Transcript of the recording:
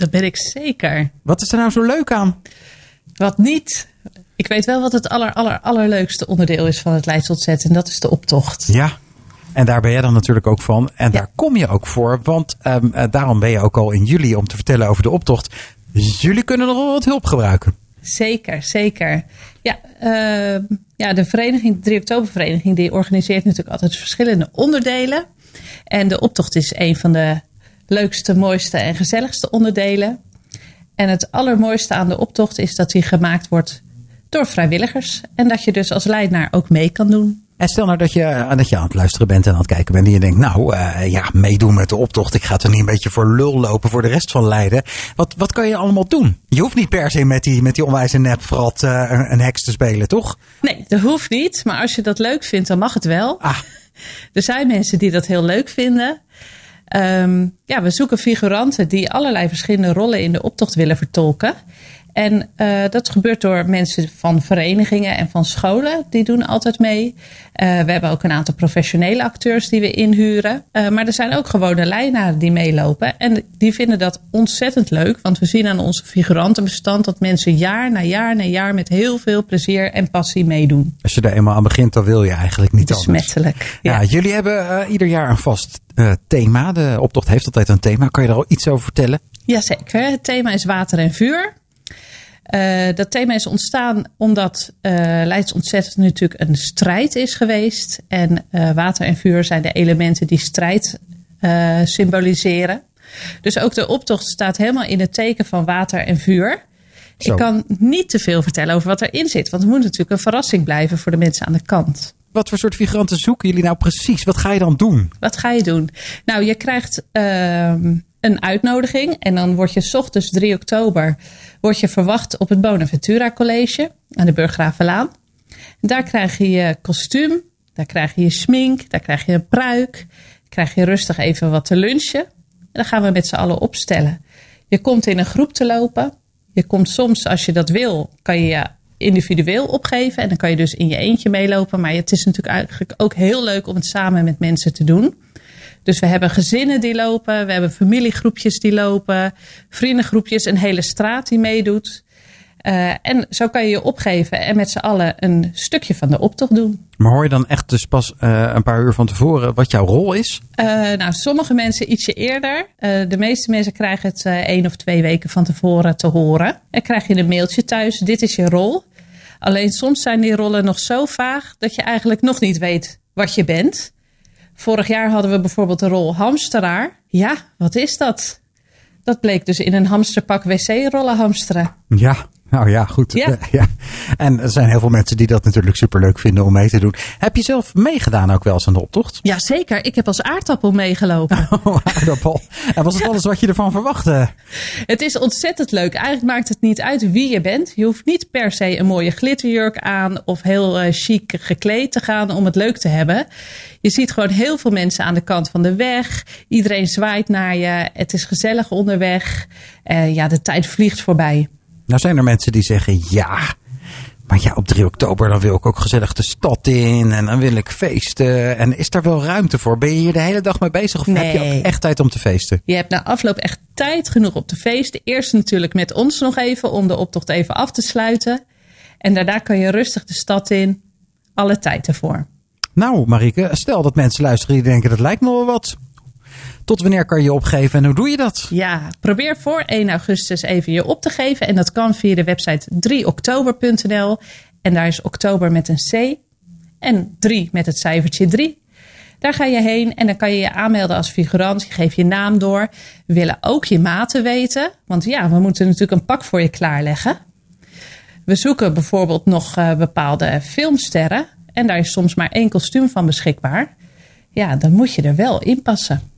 Dat ben ik zeker. Wat is er nou zo leuk aan? Wat niet. Ik weet wel wat het aller, aller, allerleukste onderdeel is van het Leids Ontzet. En dat is de optocht. Ja, en daar ben jij dan natuurlijk ook van. En daar kom je ook voor. Want um, daarom ben je ook al in juli om te vertellen over de optocht. Jullie kunnen nog wel wat hulp gebruiken. Zeker, zeker. Ja, uh, ja de vereniging, de 3 oktobervereniging, die organiseert natuurlijk altijd verschillende onderdelen. En de optocht is een van de leukste, mooiste en gezelligste onderdelen. En het allermooiste aan de optocht is dat die gemaakt wordt door vrijwilligers. En dat je dus als leidenaar ook mee kan doen. En stel nou dat je, eh, dat je aan het luisteren bent en aan het kijken bent. En je denkt, nou uh, ja, meedoen met de optocht. Ik ga er niet een beetje voor lul lopen voor de rest van Leiden. Wat, wat kan je allemaal doen? Je hoeft niet per se met die, met die onwijze nepfrat uh, een, een heks te spelen, toch? Nee, dat hoeft niet. Maar als je dat leuk vindt, dan mag het wel. Ah. Er zijn mensen die dat heel leuk vinden. Um, ja, we zoeken figuranten die allerlei verschillende rollen in de optocht willen vertolken. En uh, dat gebeurt door mensen van verenigingen en van scholen. Die doen altijd mee. Uh, we hebben ook een aantal professionele acteurs die we inhuren. Uh, maar er zijn ook gewone lijnaren die meelopen. En die vinden dat ontzettend leuk. Want we zien aan onze figurantenbestand dat mensen jaar na jaar na jaar met heel veel plezier en passie meedoen. Als je er eenmaal aan begint, dan wil je eigenlijk niet Besmettelijk. anders. Ja. ja, jullie hebben ieder jaar een vast thema. De optocht heeft altijd een thema. Kan je daar al iets over vertellen? Jazeker. Het thema is water en vuur. Uh, dat thema is ontstaan omdat uh, Leids ontzettend natuurlijk een strijd is geweest. En uh, water en vuur zijn de elementen die strijd symboliseren. Dus ook de optocht staat helemaal in het teken van water en vuur. Zo. Ik kan niet te veel vertellen over wat erin zit. Want het moet natuurlijk een verrassing blijven voor de mensen aan de kant. Wat voor soort figuranten zoeken jullie nou precies? Wat ga je dan doen? Wat ga je doen? Nou, je krijgt ehm, een uitnodiging. En dan word je s ochtends 3 oktober word je verwacht op het Bonaventura College aan de Burggravenlaan. Daar krijg je je kostuum, daar krijg je je smink, daar krijg je een pruik. krijg je rustig even wat te lunchen. En dan gaan we met z'n allen opstellen. Je komt in een groep te lopen. Je komt soms, als je dat wil, kan je je individueel opgeven. En dan kan je dus in je eentje meelopen. Maar het is natuurlijk eigenlijk ook heel leuk om het samen met mensen te doen. Dus we hebben gezinnen die lopen, we hebben familiegroepjes die lopen, vriendengroepjes, een hele straat die meedoet. Uh, en zo kan je je opgeven en met z'n allen een stukje van de optocht doen. Maar hoor je dan echt dus pas uh, een paar uur van tevoren wat jouw rol is? Uh, nou, sommige mensen ietsje eerder. de meeste mensen krijgen het één of twee weken van tevoren te horen. En krijg je een mailtje thuis, dit is je rol. Alleen soms zijn die rollen nog zo vaag dat je eigenlijk nog niet weet wat je bent. Vorig jaar hadden we bijvoorbeeld de rol hamsteraar. Ja, wat is dat? Dat bleek dus in een hamsterpak wc-rollen hamsteren. Ja, nou ja, goed. Ja. ja. En er zijn heel veel mensen die dat natuurlijk superleuk vinden om mee te doen. Heb je zelf meegedaan ook wel eens aan de optocht? Ja, zeker. Ik heb als aardappel meegelopen. Oh, aardappel. En was het alles wat je ervan verwachtte? Het is ontzettend leuk. Eigenlijk maakt het niet uit wie je bent. Je hoeft niet per se een mooie glitterjurk aan of heel uh, chic gekleed te gaan om het leuk te hebben. Je ziet gewoon heel veel mensen aan de kant van de weg. Iedereen zwaait naar je. Het is gezellig onderweg. Uh, ja, de tijd vliegt voorbij. Nou zijn er mensen die zeggen ja. Maar ja, op 3 oktober dan wil ik ook gezellig de stad in en dan wil ik feesten. En is daar wel ruimte voor? Ben je hier de hele dag mee bezig of nee. heb je ook echt tijd om te feesten? Je hebt na afloop echt tijd genoeg op te feesten. Eerst natuurlijk met ons nog even om de optocht even af te sluiten. En daarna kan je rustig de stad in. Alle tijd ervoor. Nou, Marike, stel dat mensen luisteren die denken dat lijkt me wel wat. Tot wanneer kan je opgeven en hoe doe je dat? Ja, probeer voor 1 augustus even je op te geven. En dat kan via de website 3oktober.nl. En daar is oktober met een C en 3 met het cijfertje 3. Daar ga je heen en dan kan je je aanmelden als figurant. Je geeft je naam door. We willen ook je maten weten. Want ja, we moeten natuurlijk een pak voor je klaarleggen. We zoeken bijvoorbeeld nog uh, bepaalde filmsterren. En daar is soms maar één kostuum van beschikbaar. Ja, dan moet je er wel in passen.